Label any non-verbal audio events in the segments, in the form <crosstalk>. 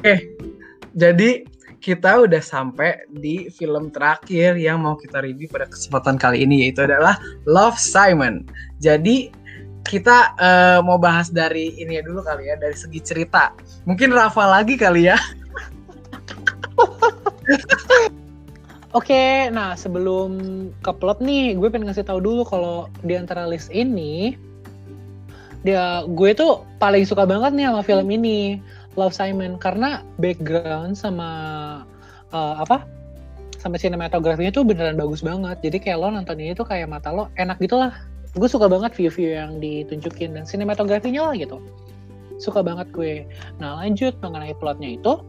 Oke, jadi kita udah sampai di film terakhir yang mau kita review pada kesempatan kali ini yaitu adalah Love Simon. Jadi kita uh, mau bahas dari ini ya dulu kali ya dari segi cerita. Mungkin Rafa lagi kali ya. Oke, nah sebelum ke plot nih, gue pengen ngasih tahu dulu kalau di antara list ini, dia gue tuh paling suka banget nih sama film ini, Love Simon, karena background sama uh, apa, sama sinematografinya tuh beneran bagus banget. Jadi kayak lo nonton ini tuh kayak mata lo enak gitu lah. Gue suka banget view-view yang ditunjukin dan sinematografinya lah gitu. Suka banget gue. Nah lanjut mengenai plotnya itu,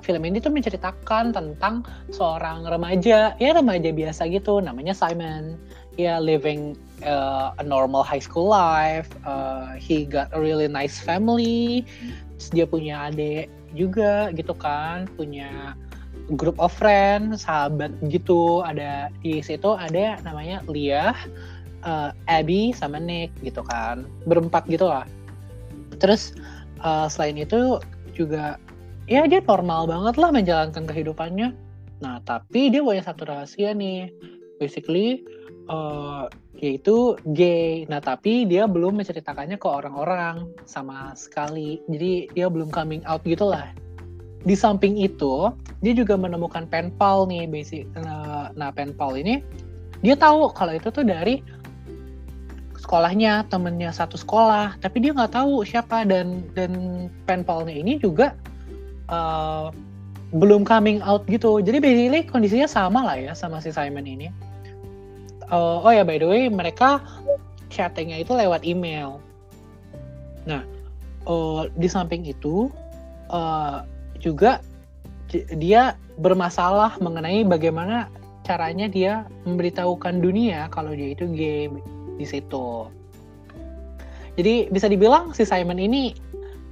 film ini tuh menceritakan tentang seorang remaja, ya remaja biasa gitu, namanya Simon. Ya living uh, a normal high school life. Uh, he got a really nice family. Dia punya adik juga gitu kan, punya group of friends, sahabat gitu. Ada di situ ada namanya Leah, uh, Abby sama Nick gitu kan, berempat gitu lah. Terus uh, selain itu juga ya dia normal banget lah menjalankan kehidupannya. Nah, tapi dia punya satu rahasia nih. Basically, uh, dia itu gay. Nah, tapi dia belum menceritakannya ke orang-orang sama sekali. Jadi dia belum coming out gitu lah. Di samping itu, dia juga menemukan penpal nih, basic. Nah, nah penpal ini dia tahu kalau itu tuh dari sekolahnya, temennya satu sekolah. Tapi dia nggak tahu siapa dan dan penpalnya ini juga uh, belum coming out gitu. Jadi basically kondisinya sama lah ya sama si Simon ini. Uh, oh ya by the way mereka chattingnya itu lewat email. Nah uh, di samping itu uh, juga dia bermasalah mengenai bagaimana caranya dia memberitahukan dunia kalau dia itu gay di situ. Jadi bisa dibilang si Simon ini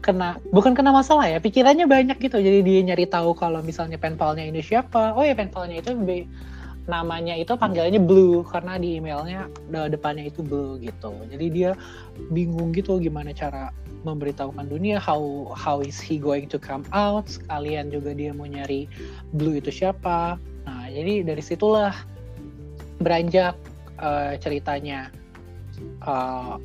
kena bukan kena masalah ya pikirannya banyak gitu jadi dia nyari tahu kalau misalnya penpalnya ini siapa oh ya penpalnya itu namanya itu panggilannya Blue karena di emailnya depannya itu Blue gitu. Jadi dia bingung gitu gimana cara memberitahukan dunia how how is he going to come out sekalian juga dia mau nyari Blue itu siapa. Nah jadi dari situlah beranjak uh, ceritanya uh,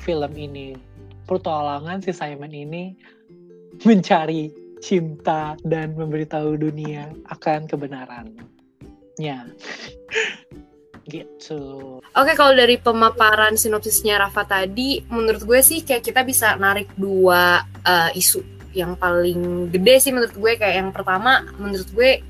film ini. Petualangan si Simon ini mencari cinta dan memberitahu dunia akan kebenarannya. gitu. Oke, kalau dari pemaparan sinopsisnya Rafa tadi, menurut gue sih kayak kita bisa narik dua uh, isu yang paling gede sih menurut gue kayak yang pertama menurut gue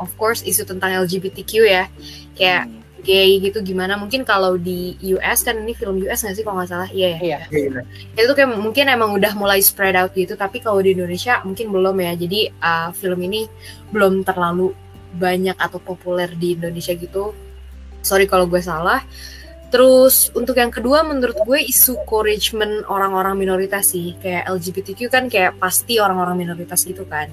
of course isu tentang LGBTQ ya. Kayak hmm gay gitu gimana mungkin kalau di US kan ini film US nggak sih kalau nggak salah iya ya iya. itu kayak mungkin emang udah mulai spread out gitu tapi kalau di Indonesia mungkin belum ya jadi uh, film ini belum terlalu banyak atau populer di Indonesia gitu. Sorry kalau gue salah. Terus untuk yang kedua menurut gue isu encouragement orang-orang minoritas sih. Kayak LGBTQ kan kayak pasti orang-orang minoritas gitu kan.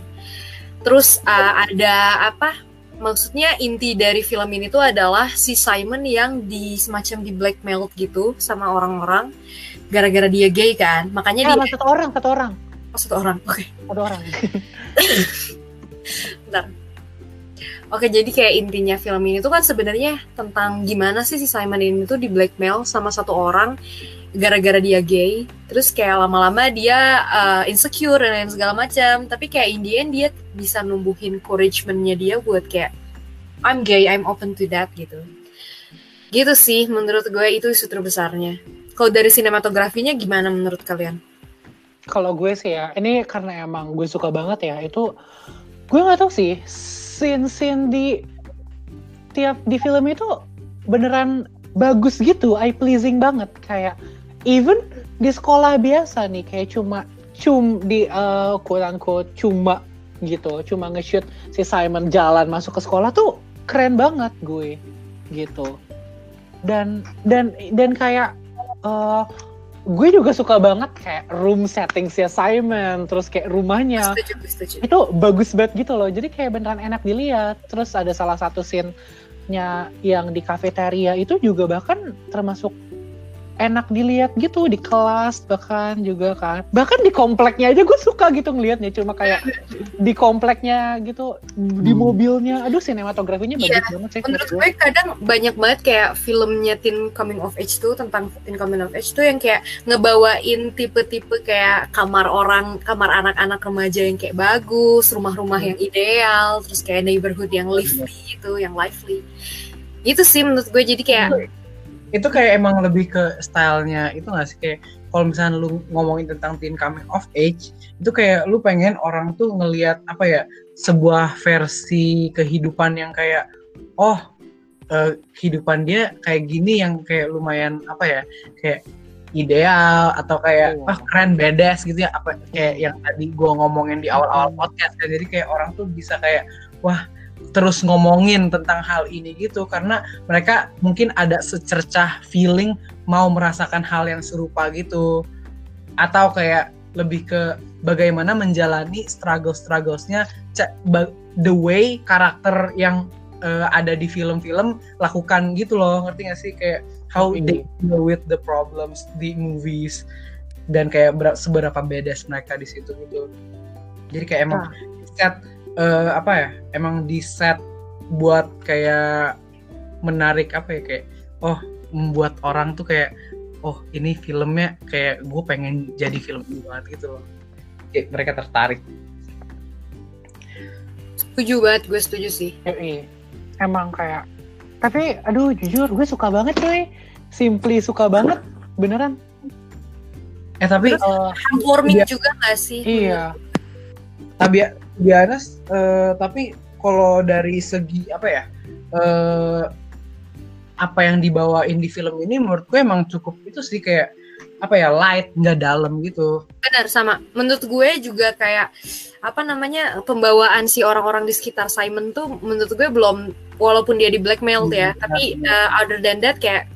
Terus uh, ada apa? Maksudnya inti dari film ini tuh adalah si Simon yang di semacam di blackmail gitu sama orang-orang gara-gara dia gay kan. Makanya eh, dia satu orang satu orang. Oh, satu orang oke. Okay. satu orang. <laughs> <laughs> Bentar Oke, jadi kayak intinya film ini tuh kan sebenarnya tentang gimana sih si Simon ini tuh di blackmail sama satu orang gara-gara dia gay. Terus kayak lama-lama dia uh, insecure dan lain segala macam. Tapi kayak Indian dia bisa numbuhin encouragementnya dia buat kayak I'm gay I'm open to that gitu. Gitu sih menurut gue itu isu terbesarnya kalau dari sinematografinya gimana menurut kalian? Kalau gue sih ya ini karena emang gue suka banget ya itu gue nggak tahu sih scene scene di tiap di film itu beneran bagus gitu eye pleasing banget. Kayak even di sekolah biasa nih kayak cuma cum di uh, quote unquote cuma gitu cuma nge-shoot si Simon jalan masuk ke sekolah tuh keren banget gue gitu. Dan dan dan kayak uh, gue juga suka banget kayak room setting si Simon terus kayak rumahnya. Setuju, setuju. itu bagus banget gitu loh. Jadi kayak beneran enak dilihat. Terus ada salah satu scene nya yang di kafeteria itu juga bahkan termasuk enak dilihat gitu di kelas bahkan juga kan. Bahkan di kompleknya aja gue suka gitu ngelihatnya cuma kayak di kompleknya gitu di Hmm. mobilnya. Aduh sinematografinya Iya, bagus banget sih menurut gue kadang banyak banget kayak filmnya teen coming of age tuh tentang teen coming of age tuh yang kayak ngebawain tipe-tipe kayak kamar orang kamar anak-anak remaja yang kayak bagus rumah-rumah yang ideal terus kayak neighborhood yang lively gitu yang lively. Itu sih menurut gue jadi kayak itu kayak emang lebih ke stylenya itu gak sih? Kayak kalau misalnya lu ngomongin tentang teen coming of age itu kayak lu pengen orang tuh ngelihat apa ya sebuah versi kehidupan yang kayak oh eh, kehidupan dia kayak gini yang kayak lumayan apa ya kayak ideal atau kayak wah keren badass gitu ya. Apa kayak yang tadi gua ngomongin di awal-awal podcast kan jadi kayak orang tuh bisa kayak wah terus ngomongin tentang hal ini gitu karena mereka mungkin ada secercah feeling mau merasakan hal yang serupa gitu. Atau kayak lebih ke bagaimana menjalani struggle-strugglesnya the way karakter yang eh, ada di film-film lakukan gitu loh. Ngerti gak sih? Kayak how Ngerti. they deal with the problems di movies. Dan kayak ber- seberapa badass mereka di situ gitu. Jadi kayak emang set eh, apa ya? Emang di set buat kayak menarik apa ya? Kayak oh membuat orang tuh kayak oh ini filmnya kayak gue pengen jadi film ini banget gitu loh. Kayak mereka tertarik. Setuju banget gue setuju sih. Yoi. emang kayak tapi aduh jujur gue suka banget cuy. Simply suka banget beneran. Eh tapi Eh, warming Iya. juga gak sih? Iya. Tapi biasa eh, tapi kalau dari segi apa ya eh, apa yang dibawain di film ini menurut gue emang cukup itu sih kayak apa ya light nggak dalam gitu. Benar sama. Menurut gue juga kayak apa namanya pembawaan si orang-orang di sekitar Simon tuh menurut gue belum walaupun dia di blackmail ya Hmm, tapi uh, other than that kayak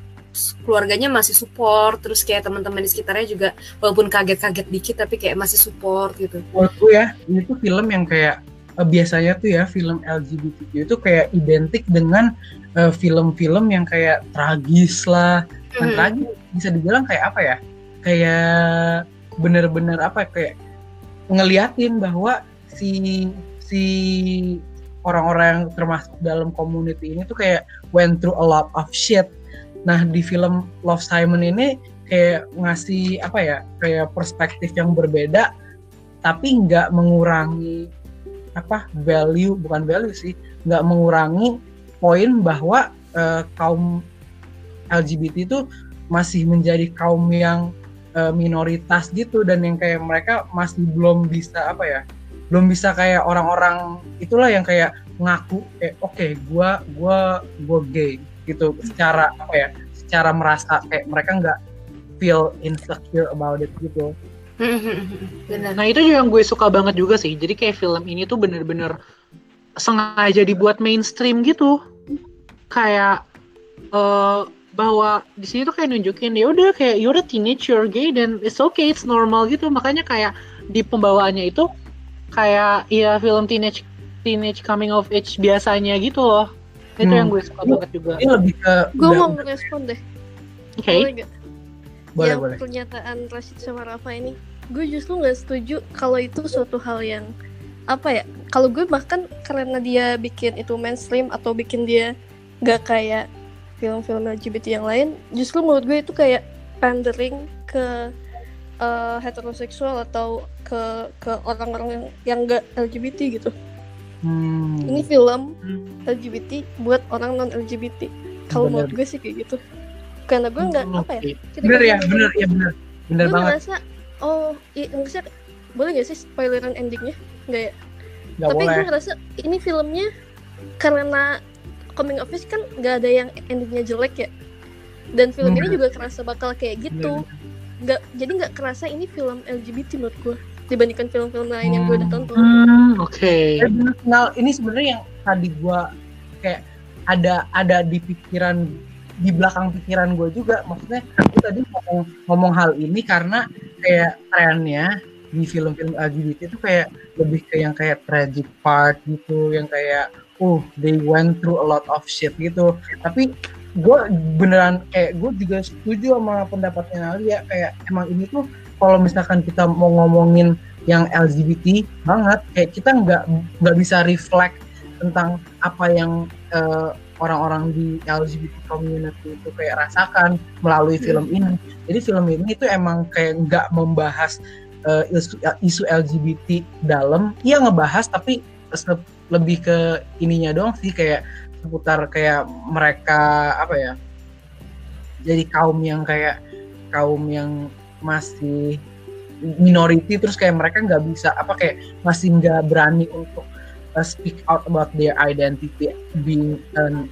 keluarganya masih support terus kayak teman-teman di sekitarnya juga walaupun kaget-kaget dikit tapi kayak masih support gitu gue ya ini tuh film yang kayak eh, biasanya tuh ya film LGBTQ itu kayak identik dengan eh, film-film yang kayak tragis lah Mhm. tragis bisa dibilang kayak apa ya kayak bener-bener apa ya, kayak ngeliatin bahwa si si orang-orang yang termasuk dalam community ini tuh kayak went through a lot of shit. Nah di film Love Simon ini kayak ngasih apa ya kayak perspektif yang berbeda tapi nggak mengurangi apa value bukan value sih nggak mengurangi poin bahwa eh, kaum LGBT itu masih menjadi kaum yang eh, minoritas gitu dan yang kayak mereka masih belum bisa apa ya belum bisa kayak orang-orang itulah yang kayak ngaku kayak oke gua gua gua gay gitu secara apa ya secara merasa kayak mereka nggak feel insecure about it gitu <laughs> Nah itu juga yang gue suka banget juga sih. Jadi kayak film ini tuh bener-bener sengaja dibuat mainstream gitu. Kayak eh bahwa di sini tuh kayak nunjukin ya udah kayak you're a teenage, you're gay dan it's okay, it's normal gitu. Makanya kayak di pembawaannya itu kayak ya film teenage teenage coming of age biasanya gitu loh. Itu Hmm. yang gue suka banget juga. ini lebih ke Gue mau ngerespon deh. Oke. Boleh nggak? boleh yang boleh pernyataan Rashid sama Rafa ini, gue justru nggak setuju kalau itu suatu hal yang apa ya? Kalau gue bahkan karena dia bikin itu mainstream atau bikin dia nggak kayak film-film LGBT yang lain, justru menurut gue itu kayak pandering ke eh, heteroseksual atau ke ke orang-orang yang yang nggak LGBT gitu. Hmm. Ini film LGBT buat orang non LGBT. Kalau menurut gue sih kayak gitu. Karena gue nggak apa ya? Bener ya bener ya bener bener gue banget. ngerasa oh iya ngerasa boleh gak sih spoileran endingnya? Nggak ya? Nggak tapi boleh. gue ngerasa ini filmnya karena coming of age kan nggak ada yang endingnya jelek ya. Dan film ini Hmm. juga kerasa bakal kayak gitu. Nggak jadi nggak kerasa ini film LGBT menurut gue dibandingkan film-film lain yang gue udah tonton. Hmm, oke. Bener, Nal, ini sebenarnya yang tadi gua kayak ada ada di pikiran di belakang pikiran gue juga. Maksudnya gue tadi ngomong, ngomong hal ini karena kayak trennya di film-film LGBT itu kayak lebih ke yang kayak tragic part gitu yang kayak uh they went through a lot of shit gitu. Tapi gue beneran kayak gue juga setuju sama pendapatnya Nalia. Kayak emang ini tuh kalau misalkan kita mau ngomongin yang LGBT banget kayak kita nggak nggak bisa reflect tentang apa yang eh, orang-orang di LGBT community itu kayak rasakan melalui film ini. Jadi film ini itu emang kayak nggak membahas eh, isu, isu LGBT dalam. Iya ngebahas tapi lebih ke ininya doang sih kayak seputar kayak mereka apa ya jadi kaum yang kayak kaum yang masih minority terus kayak mereka nggak bisa apa kayak masih nggak berani untuk uh, speak out about their identity being an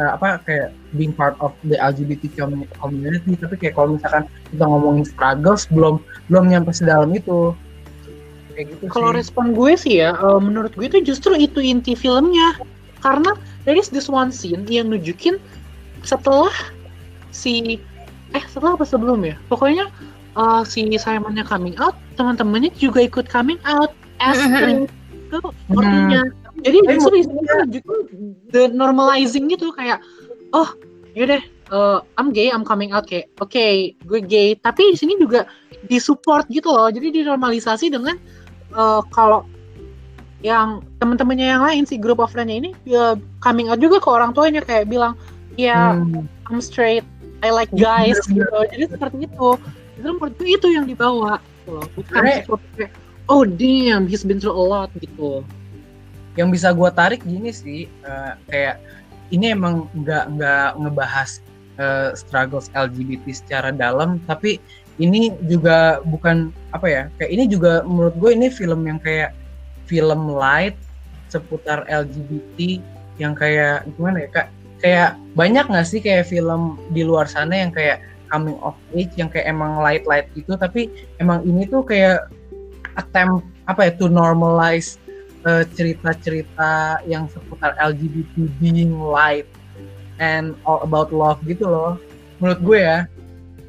uh, apa kayak being part of the LGBT commu- community tapi kayak kalau misalkan kita ngomongin struggles belum belum nyampe sedalam itu kayak gitu Kalau respon gue sih ya, eh, menurut gue itu justru itu inti filmnya. Karena there is this one scene yang nunjukin setelah si eh setelah apa sebelum ya? Pokoknya eh, si Simonnya coming out, teman-temannya juga ikut coming out as Mhm. itu artinya. Jadi Tapi justru nunjukin the normalizing gitu kayak oh yaudah eh, I'm gay, I'm coming out kayak oke gue gay, tapi di sini juga disupport gitu loh. Jadi dinormalisasi dengan eh, kalau yang teman-temannya yang lain si group of friend-nya ini ya coming out juga ke orang tuanya kayak bilang ya Hmm. I'm straight, I like Iya, guys bener-bener. gitu. Jadi seperti itu. Itu menurut gue itu yang dibawa gitu loh. Bukan kayak oh damn he's been through a lot gitu. yang bisa gua tarik gini sih eh, kayak ini emang nggak nggak ngebahas eh, struggles LGBT secara dalam tapi ini juga bukan apa ya kayak ini juga menurut gue ini film yang kayak film light seputar LGBT yang kayak gimana ya kak kayak banyak nggak sih kayak film di luar sana yang kayak coming of age yang kayak emang light light gitu tapi emang ini tuh kayak attempt apa ya to normalize eh, cerita-cerita yang seputar LGBT being light and all about love gitu loh menurut gue ya.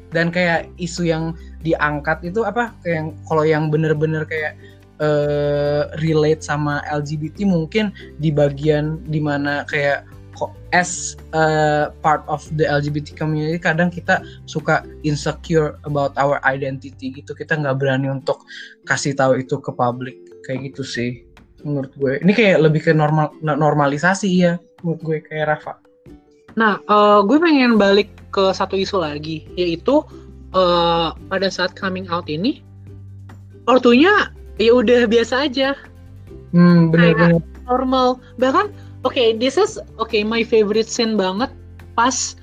Dan kayak isu yang diangkat itu apa kayak yang kalau yang bener-bener kayak eh, relate sama LGBT mungkin di bagian di mana kayak as a part of the LGBT community kadang kita suka insecure about our identity gitu. Kita nggak berani untuk kasih tahu itu ke publik kayak gitu sih menurut gue. Ini kayak lebih ke normal normalisasi ya menurut gue kayak Rafa. Nah, eh, gue pengen balik ke satu isu lagi, yaitu eh, pada saat coming out ini, ortunya ya udah biasa aja, hmm bener-bener normal. Bahkan, oke, this is oke my favorite scene banget pas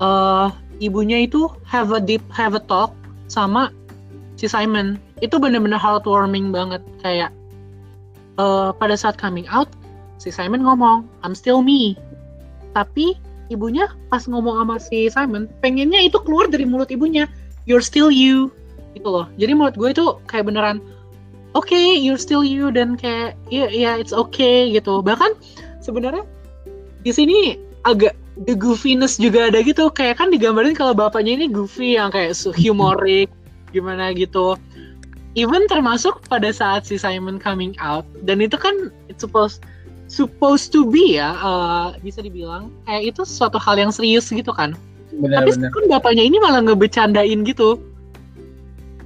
eh, ibunya itu have a deep have a talk sama si Simon. Itu bener-bener heartwarming banget, kayak eh, pada saat coming out, si Simon ngomong, I'm still me. Tapi ibunya pas ngomong sama si Simon, pengennya itu keluar dari mulut ibunya, you're still you, gitu loh. Jadi menurut gue itu kayak beneran, oke, you're still you dan kayak, ya, yeah, it's okay gitu. Bahkan sebenarnya di sini agak the goofiness juga ada gitu, kayak kan digambarin kalau bapaknya ini goofy yang kayak humorik, gimana gitu. Even termasuk pada saat si Simon coming out, dan itu kan it's supposed supposed to be ya eh, bisa dibilang kayak itu suatu hal yang serius gitu kan. Tapi bener-bener kan bapaknya ini malah ngebecandain gitu.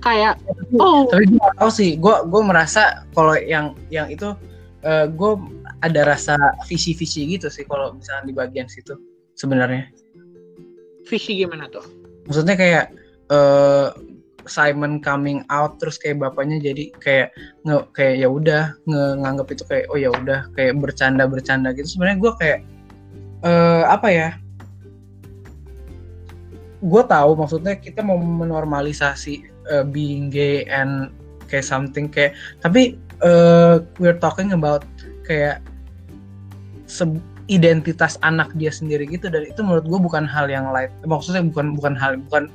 Kayak oh. tapi gue tau sih gue gue merasa kalau yang yang itu eh, gue ada rasa visi-visi gitu sih kalau misalnya di bagian situ sebenarnya. Fishy gimana tuh? Maksudnya kayak eh, Simon coming out terus kayak bapaknya jadi kayak nge kayak ya udah nganggap itu kayak oh ya udah kayak bercanda bercanda gitu. Sebenarnya gue kayak eh apa ya? Gue tahu maksudnya kita mau menormalisasi eh, being gay and kayak something kayak tapi eh, we're talking about kayak identitas anak dia sendiri gitu dan itu menurut gue bukan hal yang light maksudnya bukan bukan hal bukan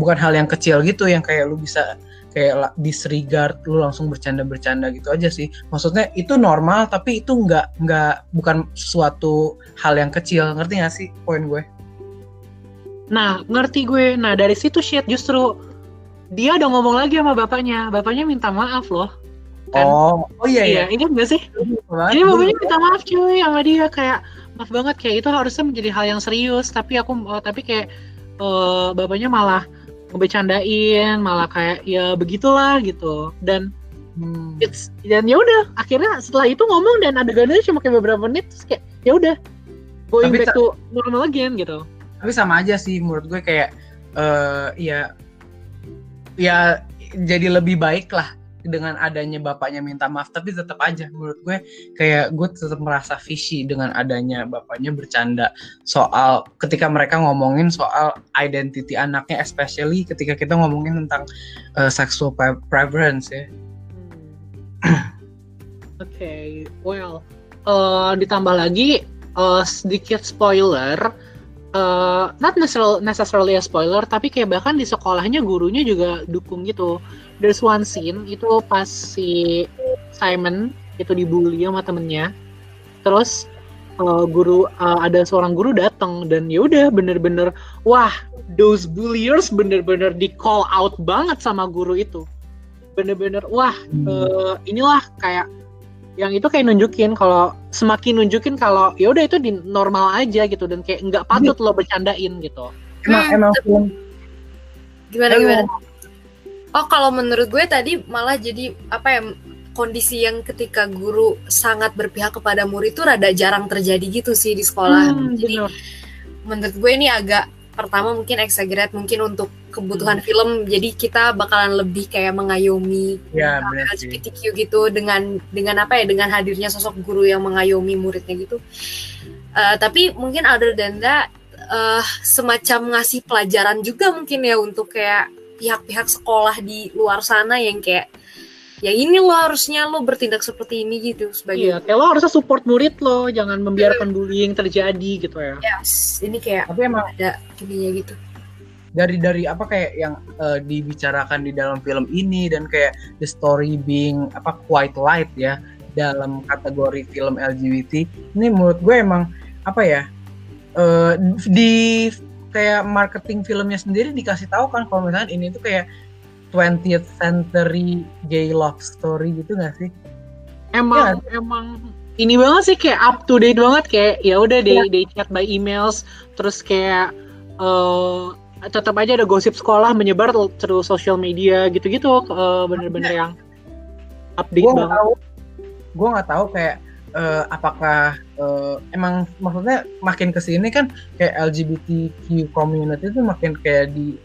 bukan hal yang kecil gitu yang kayak lu bisa kayak disregard lu langsung bercanda-bercanda gitu aja sih. Maksudnya itu normal tapi itu nggak nggak bukan suatu hal yang kecil. Ngerti gak sih poin gue? Nah ngerti gue. Nah dari situ shit justru dia udah ngomong lagi sama bapaknya. Bapaknya minta maaf loh kan? Oh. Oh iya iya iya. ingat gak sih? Banget. jadi bapaknya minta maaf cuy sama dia kayak maaf banget kayak itu harusnya menjadi hal yang serius tapi aku uh, tapi kayak uh, bapaknya malah ngebecandain malah kayak ya begitulah gitu. Dan Hmm. it's dan ya udah akhirnya setelah itu ngomong dan adegannya cuma kayak beberapa menit terus kayak ya udah going Tapi back to normal again gitu. Tapi sama aja sih menurut gue kayak eh ya ya jadi lebih baik lah dengan adanya bapaknya minta maaf tapi tetap aja menurut gue kayak gue tetap merasa fishy dengan adanya bapaknya bercanda soal ketika mereka ngomongin soal identity anaknya especially ketika kita ngomongin tentang eh, sexual pre- preference ya <clears throat> Oke, well, eh, ditambah lagi eh, sedikit spoiler, eh, not necessarily a spoiler, tapi kayak bahkan di sekolahnya gurunya juga dukung gitu. There's one scene itu pas si Simon itu dibully sama temennya, terus eh, guru eh, ada seorang guru datang dan ya udah bener-bener wah those bulliers bener-bener di call out banget sama guru itu, bener-bener wah eh, inilah kayak yang itu kayak nunjukin kalau semakin nunjukin kalau ya udah itu di normal aja gitu dan kayak nggak patut lo bercandain gitu. emang Hmm. emang film Gimana gimana? Oh kalau menurut gue tadi malah jadi apa ya kondisi yang ketika guru sangat berpihak kepada murid itu rada jarang terjadi gitu sih di sekolah. Hmm, jadi bener. menurut gue ini agak pertama mungkin exaggerate mungkin untuk kebutuhan film jadi kita bakalan lebih kayak mengayomi ya LGBTQ gitu dengan dengan apa ya dengan hadirnya sosok guru yang mengayomi muridnya gitu. Eh, tapi mungkin other than that eh, semacam ngasih pelajaran juga mungkin ya untuk kayak pihak-pihak sekolah di luar sana yang kayak ya ini lo harusnya lo bertindak seperti ini gitu Iya, sebagai kayak lo harusnya support murid lo, jangan membiarkan bullying terjadi gitu ya. yes, ini kayak tapi emang ada ininya gitu. dari dari apa kayak yang eh, dibicarakan di dalam film ini dan kayak the story being apa quite light ya dalam kategori film LGBT ini menurut gue emang apa ya eh, di kayak marketing filmnya sendiri dikasih tahu kan kalau misalnya ini tuh kayak 20th century gay love story gitu gak sih? Emang emang ini banget sih kayak up to date banget kayak ya udah they, they chat by emails terus kayak eh tetap aja ada gosip sekolah menyebar through social media gitu-gitu eh, bener-bener yang update nggak banget. tahu gue nggak tahu kayak eh, apakah eh, emang maksudnya makin ke sini kan kayak LGBTQ community itu makin kayak di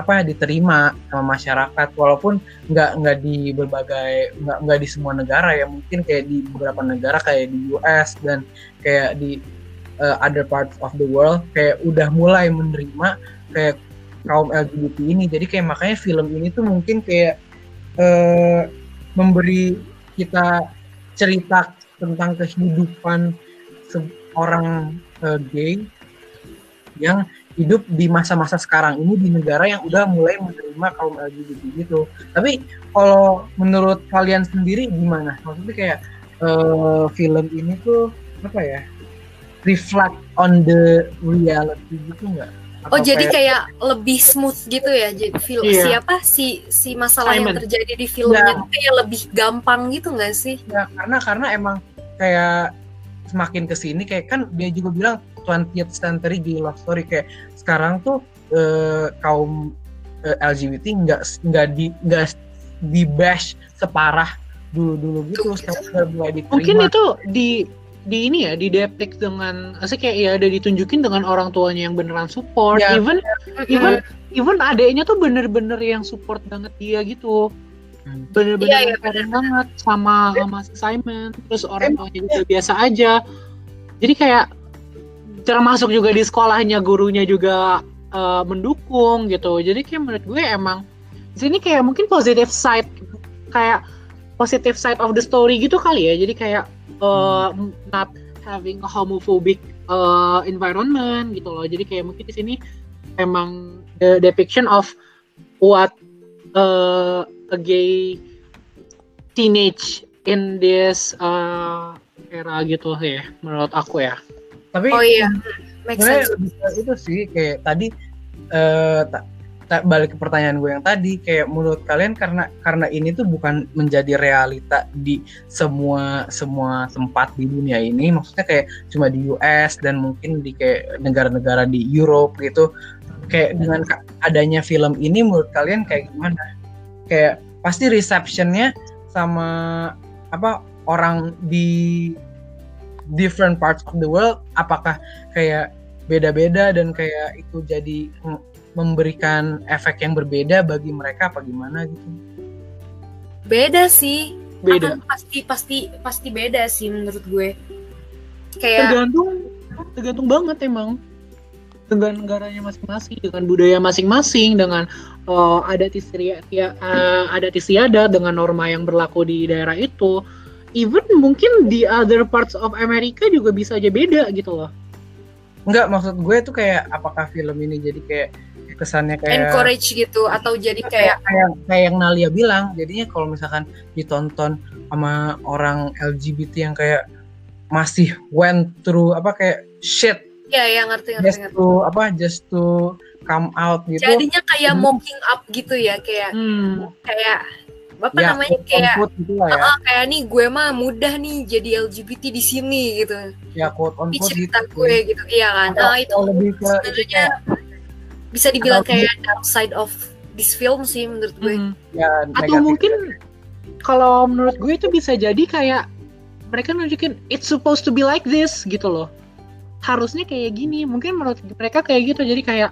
apa diterima sama masyarakat walaupun nggak nggak di berbagai nggak nggak di semua negara ya mungkin kayak di beberapa negara kayak di US dan kayak di eh, other parts of the world kayak udah mulai menerima kayak kaum LGBT ini. Jadi kayak makanya film ini tuh mungkin kayak eh, memberi kita cerita tentang kehidupan seorang eh, gay yang hidup di masa-masa sekarang ini di negara yang udah mulai menerima kaum LGBT gitu. Tapi kalau menurut kalian sendiri gimana? Maksudnya kayak eh, film ini tuh apa ya? Reflect on the reality gitu nggak? Oh jadi kayak lebih smooth gitu ya jadi film Iya. siapa si si masalah yang Simon. terjadi di filmnya Ya. tuh kayak lebih gampang gitu nggak sih? Ya, karena karena emang kayak semakin ke sini kayak kan dia juga bilang 20th century gay love story kayak sekarang tuh eh, kaum eh, LGBT nggak nggak di nggak di bash separah dulu dulu gitu sekarang udah mulai diterima Mungkin itu di di ini ya di depict dengan asli kayak ya ada ditunjukin dengan orang tuanya yang beneran support Ya. even even even adeknya tuh bener-bener yang support banget dia gitu. Bener-bener Iya, iya, banget sama sama si Simon. Terus orang tuanya juga biasa aja. Jadi kayak termasuk juga di sekolahnya gurunya juga eh, mendukung gitu. Jadi kayak menurut gue emang di sini kayak mungkin positive side kayak positive side of the story gitu kali ya. Jadi kayak eh, not having a homophobic eh, environment gitu loh. Jadi kayak mungkin di sini emang the depiction of what uh, a gay teenage in this uh, era gitu sih menurut aku ya. Tapi Oh iya, make sebenarnya itu sih kayak tadi eh, ta- ta- balik ke pertanyaan gue yang tadi kayak menurut kalian karena karena ini tuh bukan menjadi realita di semua semua tempat di dunia ini. Maksudnya kayak cuma di US dan mungkin di kayak negara-negara di Europe gitu. Kayak dengan adanya film ini menurut kalian kayak gimana kayak pasti receptionnya sama apa orang di different parts of the world apakah kayak beda-beda dan kayak itu jadi memberikan efek yang berbeda bagi mereka apa gimana gitu. Beda sih. Beda. Akan pasti pasti pasti beda sih menurut gue. Kayak tergantung tergantung banget emang. Dengan negaranya masing-masing dengan budaya masing-masing dengan uh, adat istiadat ya, uh, adat istiadat dengan norma yang berlaku di daerah itu. Even mungkin di other parts of America juga bisa aja beda gitu loh. Enggak, maksud gue tuh kayak apakah film ini jadi kayak kesannya kayak encourage gitu atau jadi kayak kayak kayak yang Nalia bilang, jadinya kalau misalkan ditonton sama orang LGBT yang kayak masih went through apa kayak shit. Ya ya ngerti ngerti just ngerti. to apa just to come out gitu. jadinya kayak Hmm. mocking up gitu ya kayak hmm. kayak apa ya, namanya kayak gitu lah ya. "Ah, kayak nih gue mah mudah nih jadi LGBT di sini gitu Ya quote on quote cerita gitu. gue gitu iya kan Atau- nah itu lebih ke itu sebenarnya kayak bisa dibilang atau- kayak dark side of this film sih menurut gue Hmm. ya atau mungkin kalau menurut gue itu bisa jadi kayak mereka nunjukin it's supposed to be like this gitu loh harusnya kayak gini mungkin menurut mereka kayak gitu jadi kayak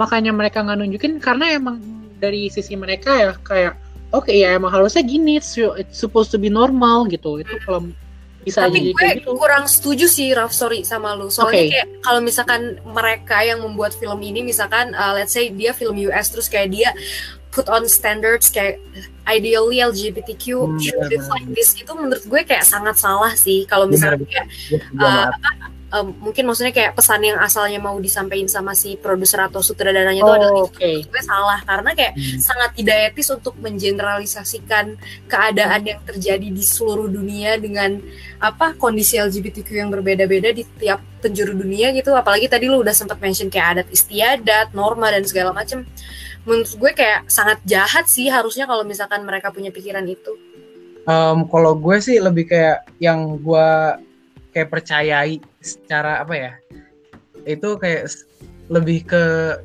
makanya mereka nggak nunjukin karena emang dari sisi mereka ya kayak oke ya emang harusnya gini it's, it's supposed to be normal gitu. Itu kalau bisa tapi jadi gue kayak gitu. kurang setuju sih Raf sorry sama lu. Soalnya Oke. kayak kalau misalkan mereka yang membuat film ini misalkan uh, let's say dia film US terus kayak dia put on standards kayak ideally LGBTQ Hmm, should reflect benar. this itu menurut gue kayak sangat salah sih kalau misalnya kayak uh, um, mungkin maksudnya kayak pesan yang asalnya mau disampaikan sama si produser atau sutradaranya itu adalah oh, itu oke. menurut gue salah. Karena kayak Hmm. sangat tidak etis untuk mengeneralisasikan keadaan yang terjadi di seluruh dunia dengan apa kondisi LGBTQ yang berbeda-beda di tiap penjuru dunia gitu. Apalagi tadi lu udah sempat mention kayak adat istiadat norma dan segala macem. Menurut gue kayak sangat jahat sih harusnya kalau misalkan mereka punya pikiran itu. Em, kalau gue sih lebih kayak yang gue kayak percayai secara apa ya itu kayak lebih ke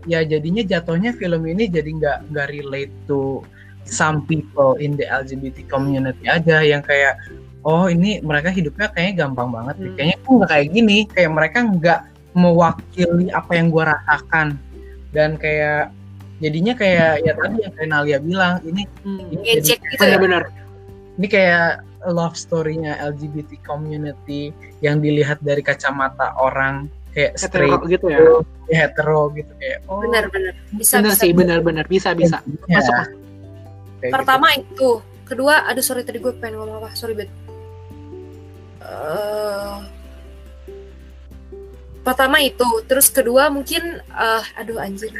ya jadinya jatuhnya film ini jadi nggak nggak relate to some people in the LGBT community aja yang kayak oh ini mereka hidupnya kayaknya gampang banget. Hmm. kayaknya kok nggak kayak gini kayak mereka nggak mewakili apa yang gue rasakan dan kayak jadinya kayak ya tadi yang kayak Nalia bilang ini Hmm. ini ngejek gitu ya benar-benar ini kayak love story-nya LGBT community yang dilihat dari kacamata orang kayak straight hetero gitu ya hetero gitu kayak oh. Benar-benar bisa benar bisa. sih benar-benar bisa bisa. Ya, masuk kayak gitu. pertama itu. Kedua aduh sorry tadi gue pengen ngomong apa? Sorry bet Eh, pertama itu. Terus kedua mungkin eh, aduh anjir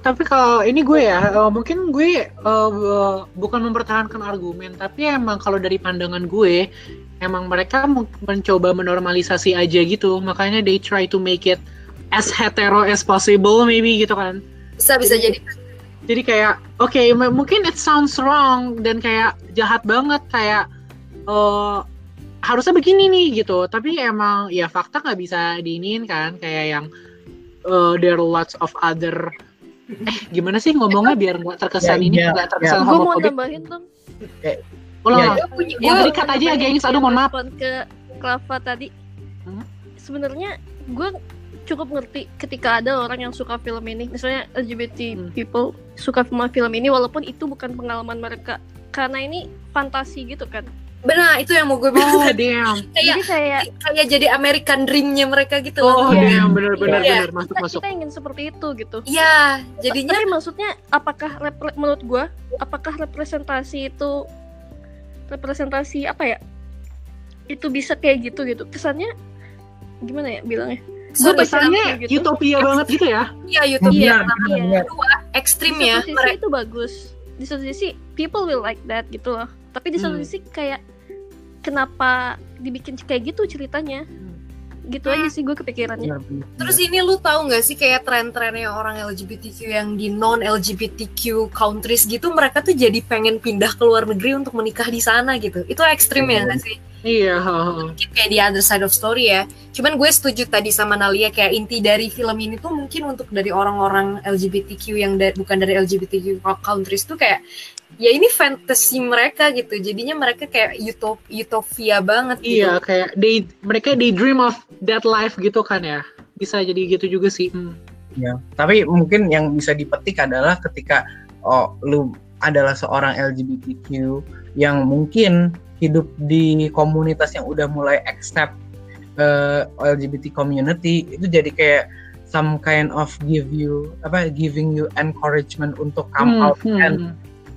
Tapi kalau ini gue ya, eh, mungkin gue eh, bukan mempertahankan argumen, tapi emang kalau dari pandangan gue, emang mereka men- mencoba menormalisasi aja gitu, makanya they try to make it as hetero as possible, maybe gitu kan. bisa bisa Jadi- jadi. Jadi kayak, oke, m- mungkin it sounds wrong dan kayak jahat banget, kayak eh, harusnya begini nih gitu, tapi emang ya fakta nggak bisa diinin kan, kayak yang eh, there are lots of other eh gimana sih ngomongnya biar nggak terkesan Ya, ini iya, nggak terkesan gue mau nambahin dong ulang. Ya, gue punya tadi kata aja ya gengs. Aduh mohon maaf. ke Klava tadi. Hmm? sebenarnya gue cukup ngerti ketika ada orang yang suka film ini. Misalnya LGBT Hmm. people suka sama film ini walaupun itu bukan pengalaman mereka. Karena ini fantasi gitu kan benar itu yang mau gue bilang oh tadi. damn kayak jadi kayak kayak jadi American Dream-nya mereka gitu oh loh Iya. damn bener bener Iya. bener masuk kita, masuk kita ingin seperti itu gitu Iya, jadinya tapi maksudnya apakah repre- menurut gue apakah representasi itu representasi apa ya itu bisa kayak gitu gitu kesannya gimana ya bilangnya gue kesannya gitu. utopia banget gitu ya iya YouTube Iya, benar, benar, iya. benar. ekstrim di ya satu sisi mereka itu bagus di satu sisi people will like that gitu loh tapi di satu Hmm. sisi kayak kenapa dibikin kayak gitu ceritanya gitu aja sih gue kepikirannya Benar-benar. Terus ini lu tahu nggak sih kayak tren-trennya orang LGBTQ yang di non LGBTQ countries gitu mereka tuh jadi pengen pindah ke luar negeri untuk menikah di sana gitu. Itu ekstrim ya nggak sih? Iya. heeh. Mungkin kayak di other side of story ya. Cuman gue setuju tadi sama Nalia kayak inti dari film ini tuh mungkin untuk dari orang-orang LGBTQ yang da- bukan dari LGBTQ countries tuh kayak ya ini fantasi mereka gitu. Jadinya mereka kayak utop utopia banget gitu. Iya, kayak they mereka they dream of that life gitu kan ya. Bisa jadi gitu juga sih. Hmm. Ya, tapi mungkin yang bisa dipetik adalah ketika oh lu adalah seorang LGBTQ yang mungkin hidup di komunitas yang udah mulai accept eh, LGBT community itu jadi kayak some kind of give you apa giving you encouragement untuk come Hmm, out hmm. and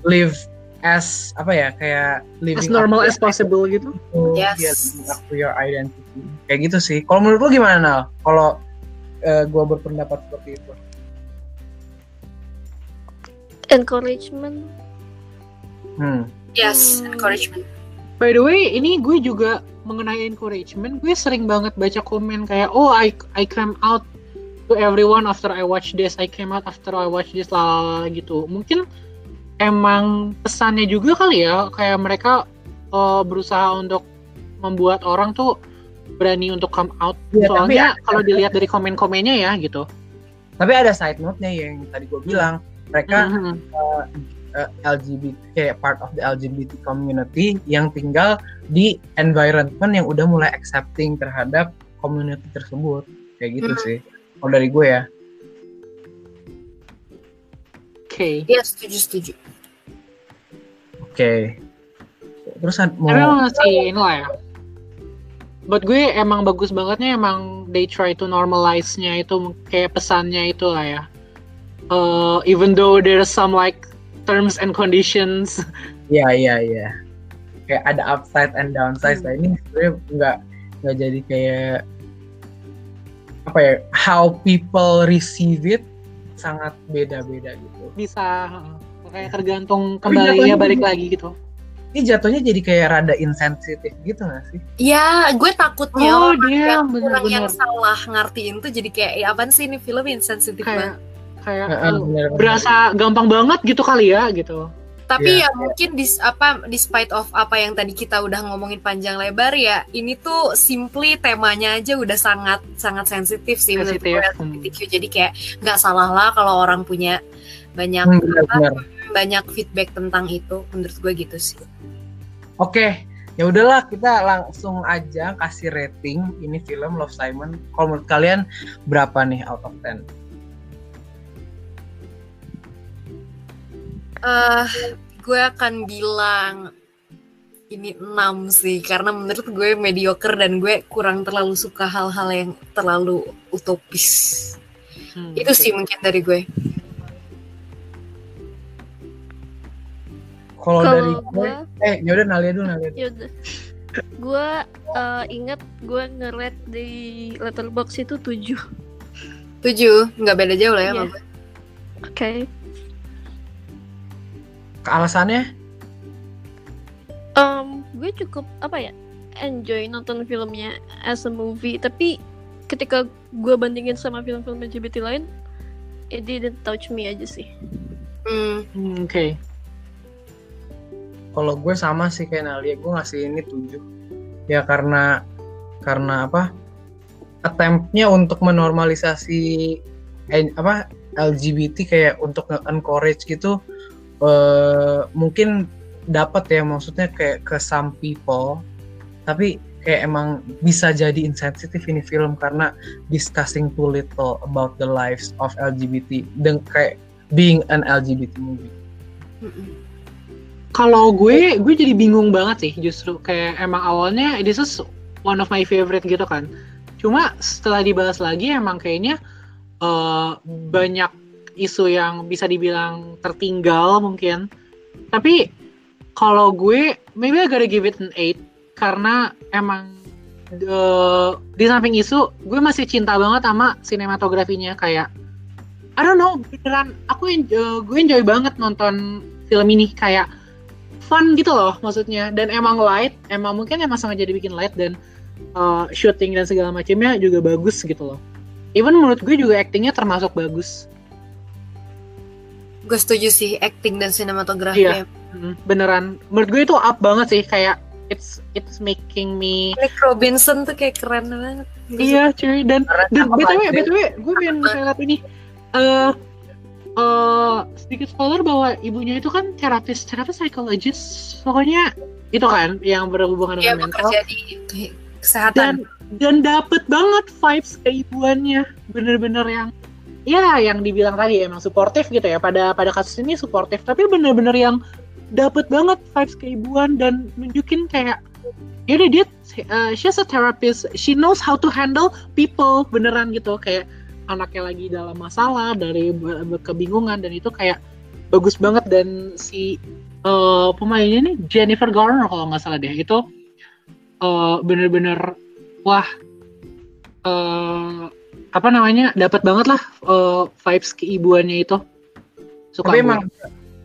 live as apa ya kayak living As normal as possible gitu. Yes. yeah, up to your identity kayak gitu sih kalau menurut lu gimana Nal kalau eh, gua berpendapat seperti itu encouragement hmm. Yes, Hmm. encouragement. By the way, ini gue juga mengenai encouragement, gue sering banget baca komen kayak, oh I I came out to everyone after I watch this, I came out after I watch this lah gitu. Mungkin emang pesannya juga kali ya, kayak mereka eh, berusaha untuk membuat orang tuh berani untuk come out. Tapi Soalnya ada- kalau dilihat dari komen-komennya ya gitu. Tapi ada side note-nya yang tadi gue bilang, mereka Mhm. eh, LGBT kayak part of the LGBT community yang tinggal di environment yang udah mulai accepting terhadap community tersebut. Kayak gitu Hmm. sih. Kalau dari gue ya. Oke. Iya, setuju, setuju. Oke. Terus mau emang sih ini lah ya. Buat gue emang bagus bangetnya emang they try to normalize-nya itu kayak pesannya itu lah ya. Uh, even though there's some like terms and conditions. <laughs> Iya iya iya. Kayak ada upside and downside. Hmm. Nah ini sebenarnya nggak nggak jadi kayak apa ya? How people receive it sangat beda-beda gitu. Bisa kayak tergantung Tapi kembali ya balik lagi gitu. Ini jatuhnya jadi kayak rada insensitif gitu gak sih? Ya, gue takutnya Oh, orang dia yang kurang yang benar-benar salah ngertiin tuh jadi kayak ya apaan sih ini film insensitif kayak banget. kayak uh, bener-bener. berasa gampang banget gitu kali ya gitu. Tapi Iya. ya mungkin dis apa despite of apa yang tadi kita udah ngomongin panjang lebar ya, ini tuh simply temanya aja udah sangat sangat sensitif sih menurut gue hmm. Jadi kayak nggak salah lah kalau orang punya banyak Hmm, apa, benar-benar. Banyak feedback tentang itu. Menurut gue gitu sih. Oke, ya udahlah kita langsung aja kasih rating ini film Love Simon. Kalau menurut kalian berapa nih out of 10? eh gue akan bilang ini 6 sih karena menurut gue mediocre dan gue kurang terlalu suka hal-hal yang terlalu utopis. Hmm. Itu sih mungkin dari gue. Kalau dari gue, eh ya udah Nalia dulu Nalia. dulu. Yaudah. Gue eh, ingat gue nge-rate di letterbox itu 7 Tujuh, nggak beda jauh lah ya sama gue. Oke. Alasannya? Em, gue cukup apa ya enjoy nonton filmnya as a movie tapi ketika gue bandingin sama film-film LGBT lain it didn't touch me aja sih Hmm, Hmm, Oke. Kalau gue sama sih kayak Nalia, gue ngasih ini 7. Ya karena karena apa? Attempt-nya untuk menormalisasi eh, apa LGBT kayak untuk nge-encourage gitu eh mungkin dapat ya maksudnya kayak ke some people tapi kayak emang bisa jadi insensitif ini film karena discussing too little about the lives of LGBT dan kayak being an LGBT movie. mm-mm. Kalau gue, gue jadi bingung banget sih justru kayak emang awalnya this is one of my favorite gitu kan. Cuma setelah dibahas lagi emang kayaknya eh, banyak isu yang bisa dibilang tertinggal mungkin. Tapi kalau gue maybe I gotta give it an 8 karena emang eh, di samping isu gue masih cinta banget sama sinematografinya kayak I don't know beneran aku en- eh, gue enjoy banget nonton film ini kayak fun gitu loh maksudnya dan emang light emang mungkin emang sengaja dibikin light dan uh, shooting dan segala macamnya juga bagus gitu loh. Even menurut gue juga actingnya termasuk bagus. Gue setuju sih acting dan sinematografi. Iya. Hmm, beneran. Menurut gue itu up banget sih kayak it's it's making me Nick Robinson tuh kayak keren banget. Iya cuy dan dan btw btw gue pengen highlight ini eh eh sedikit spoiler bahwa ibunya itu kan terapis terapis psikologis. Pokoknya itu kan yang berhubungan Iya dengan mental. di kesehatan. dan dan dapet banget vibes keibuannya. Bener-bener yang ya yang dibilang tadi emang suportif gitu ya. Pada pada kasus ini suportif. Tapi bener-bener yang dapet banget vibes keibuan dan nunjukin kayak yaudah dia uh, she's a therapist. She knows how to handle people. Beneran gitu. Kayak anaknya lagi dalam masalah dari kebingungan dan itu kayak bagus banget. Dan si uh, pemainnya nih Jennifer Garner kalau nggak salah deh. Itu uh, bener-bener wah uh, apa namanya dapat banget lah uh, vibes keibuannya itu. Suka Tapi gue. emang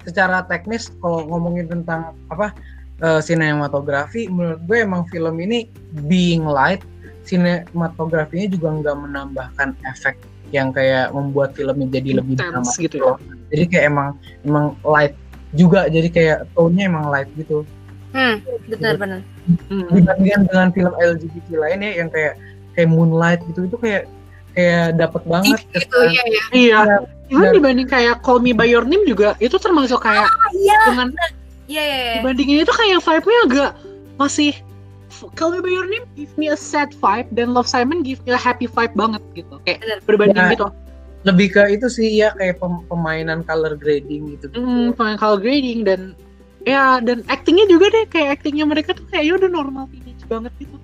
secara teknis kalau ngomongin tentang apa eh, sinematografi, menurut gue emang film ini being light, sinematografinya juga nggak menambahkan efek yang kayak membuat filmnya jadi lebih Intense dramatis gitu ya. Jadi kayak emang emang light juga, jadi kayak tone-nya emang light gitu. Hmm, benar-benar. Hmm. Dibandingkan dengan film LGBT lainnya yang kayak kayak Moonlight gitu itu kayak kayak dapat banget Gitu, kesan- iya ya. Iya. Even Dan- dibanding kayak Call Me By Your Name juga itu termasuk kayak Iya, dengan iya, iya. iya. dibandingin itu kayak vibe-nya agak masih Call Me By Your Name give me a sad vibe dan Love Simon give me a happy vibe banget gitu. Kayak berbanding Ya. gitu. lebih ke itu sih ya kayak pem- pemainan color grading gitu. Hmm, pemain color grading dan ya dan actingnya juga deh kayak actingnya mereka tuh kayak ya udah normal teenage banget gitu.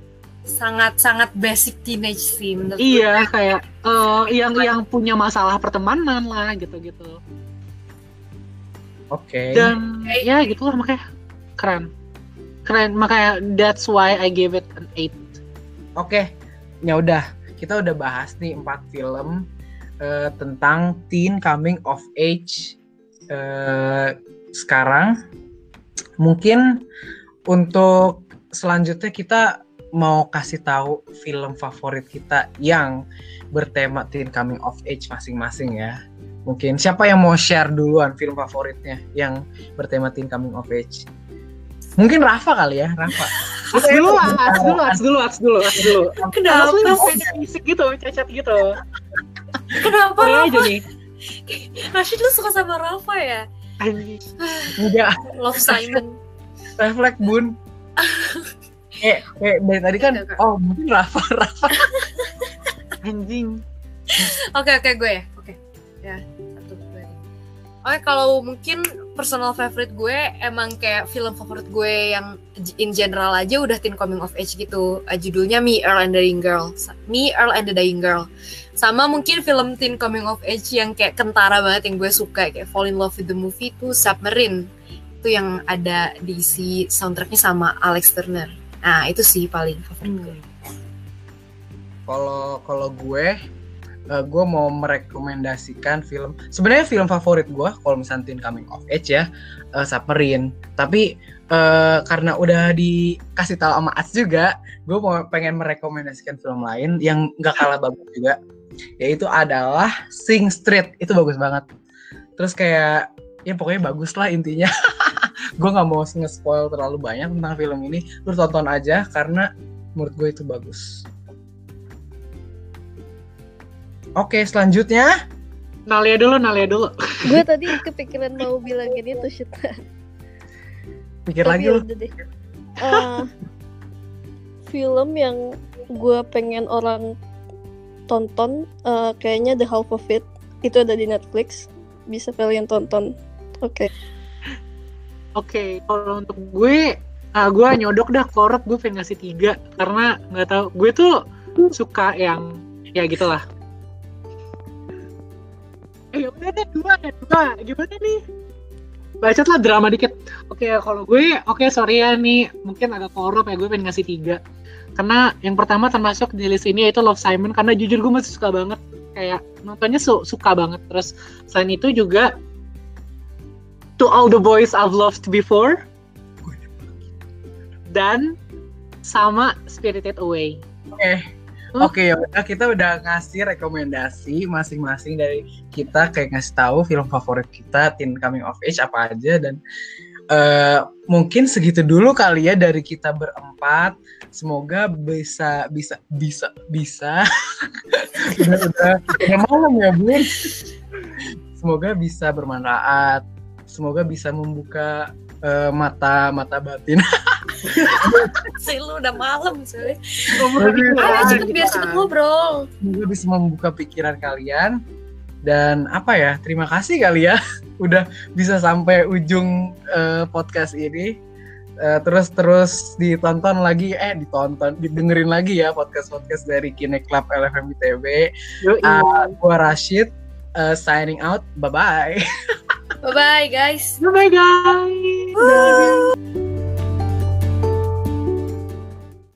Sangat-sangat basic teenage sih menurut gue. Iya kayak eh, yang yang punya masalah pertemanan lah gitu-gitu. Oke. Dan ya gitulah makanya keren. Keren makanya that's why I gave it an 8. Oke, ya udah kita udah bahas nih empat film eh, tentang teen coming of age eh, sekarang. Mungkin untuk selanjutnya kita mau kasih tahu film favorit kita yang bertema teen coming of age masing-masing ya. Mungkin siapa yang mau share duluan film favoritnya yang bertema teen coming of age? Mungkin Rafa kali ya, Rafa. Aks dulu, aks dulu, aks dulu, aks dulu, aks dulu. Kenapa? Asli kayak fisik gitu, cacat gitu. Kenapa? Rafa? aja nih. Rashid lu suka sama Rafa ya? Anjing. Enggak, Love Simon. refleks bun kayak kayak dari tadi kan enggak. oh mungkin Rafa <laughs> Rafa Anjing. Oke oke gue ya. Oke. Ya, satu dua. Oke, kalau mungkin personal favorite gue emang kayak film favorit gue yang in general aja udah teen coming of age gitu. Uh, judulnya Me Earl and the Dying Girl. Me Earl and the Dying Girl. Sama mungkin film teen coming of age yang kayak kentara banget yang gue suka kayak Fall in Love with the Movie itu Submarine. Itu yang ada diisi soundtracknya sama Alex Turner. Nah, itu sih paling favorit gue. kalau kalau gue eh, gue mau merekomendasikan film sebenarnya film favorit gue kalau misalnya Teen Coming of Age ya eh, Submarine. Tapi eh, karena udah dikasih tahu sama Ats juga gue mau pengen merekomendasikan film lain yang nggak kalah bagus juga yaitu adalah Sing Street. Itu bagus banget. Terus kayak ya pokoknya bagus lah intinya. <laughs> Gue nggak mau nge-spoil terlalu banyak tentang film ini. Lu tonton aja karena menurut gue itu bagus Oke, selanjutnya Nalia dulu, Nalia dulu. <laughs> gue tadi kepikiran mau bilang gini tuh shit pikir Tapi lagi lu. deh. Eh, film yang gue pengen orang tonton eh, kayaknya The Half of It itu ada di Netflix bisa kalian tonton oke Oke, kalau untuk gue, ah gue nyodok dah korot gue pengen ngasih tiga karena nggak tahu gue tuh suka yang ya gitulah. Eh udah deh dua ada dua gimana nih? Bacot lah drama dikit. Oke kalau gue oke sorry ya nih mungkin agak korup ya gue pengen ngasih tiga karena yang pertama termasuk di list ini yaitu Love Simon karena jujur gue masih suka banget kayak nontonnya su- suka banget terus selain itu juga To All the Boys I've Loved Before dan sama Spirited Away. Oke. Oke, ya udah kita udah ngasih rekomendasi masing-masing dari kita kayak ngasih tahu film favorit kita teen coming of age apa aja dan eh, mungkin segitu dulu kali ya dari kita berempat. Semoga bisa bisa bisa bisa. <laughs> udah udah udah malam ya, Bun. Semoga bisa bermanfaat. Semoga bisa membuka eh, mata mata batin. <laughs> Sih lu udah malam soalnya. Ayo, Ayo cepet biar cepet ngobrol. Semoga bisa membuka pikiran kalian dan apa ya terima kasih kali ya <laughs> udah bisa sampai ujung eh, podcast ini Eh, terus terus ditonton lagi eh ditonton didengerin lagi ya podcast podcast dari Kine Club LFM ITB uh, gua Rashid eh, signing out bye bye Bye bye guys. Bye bye guys. Woo.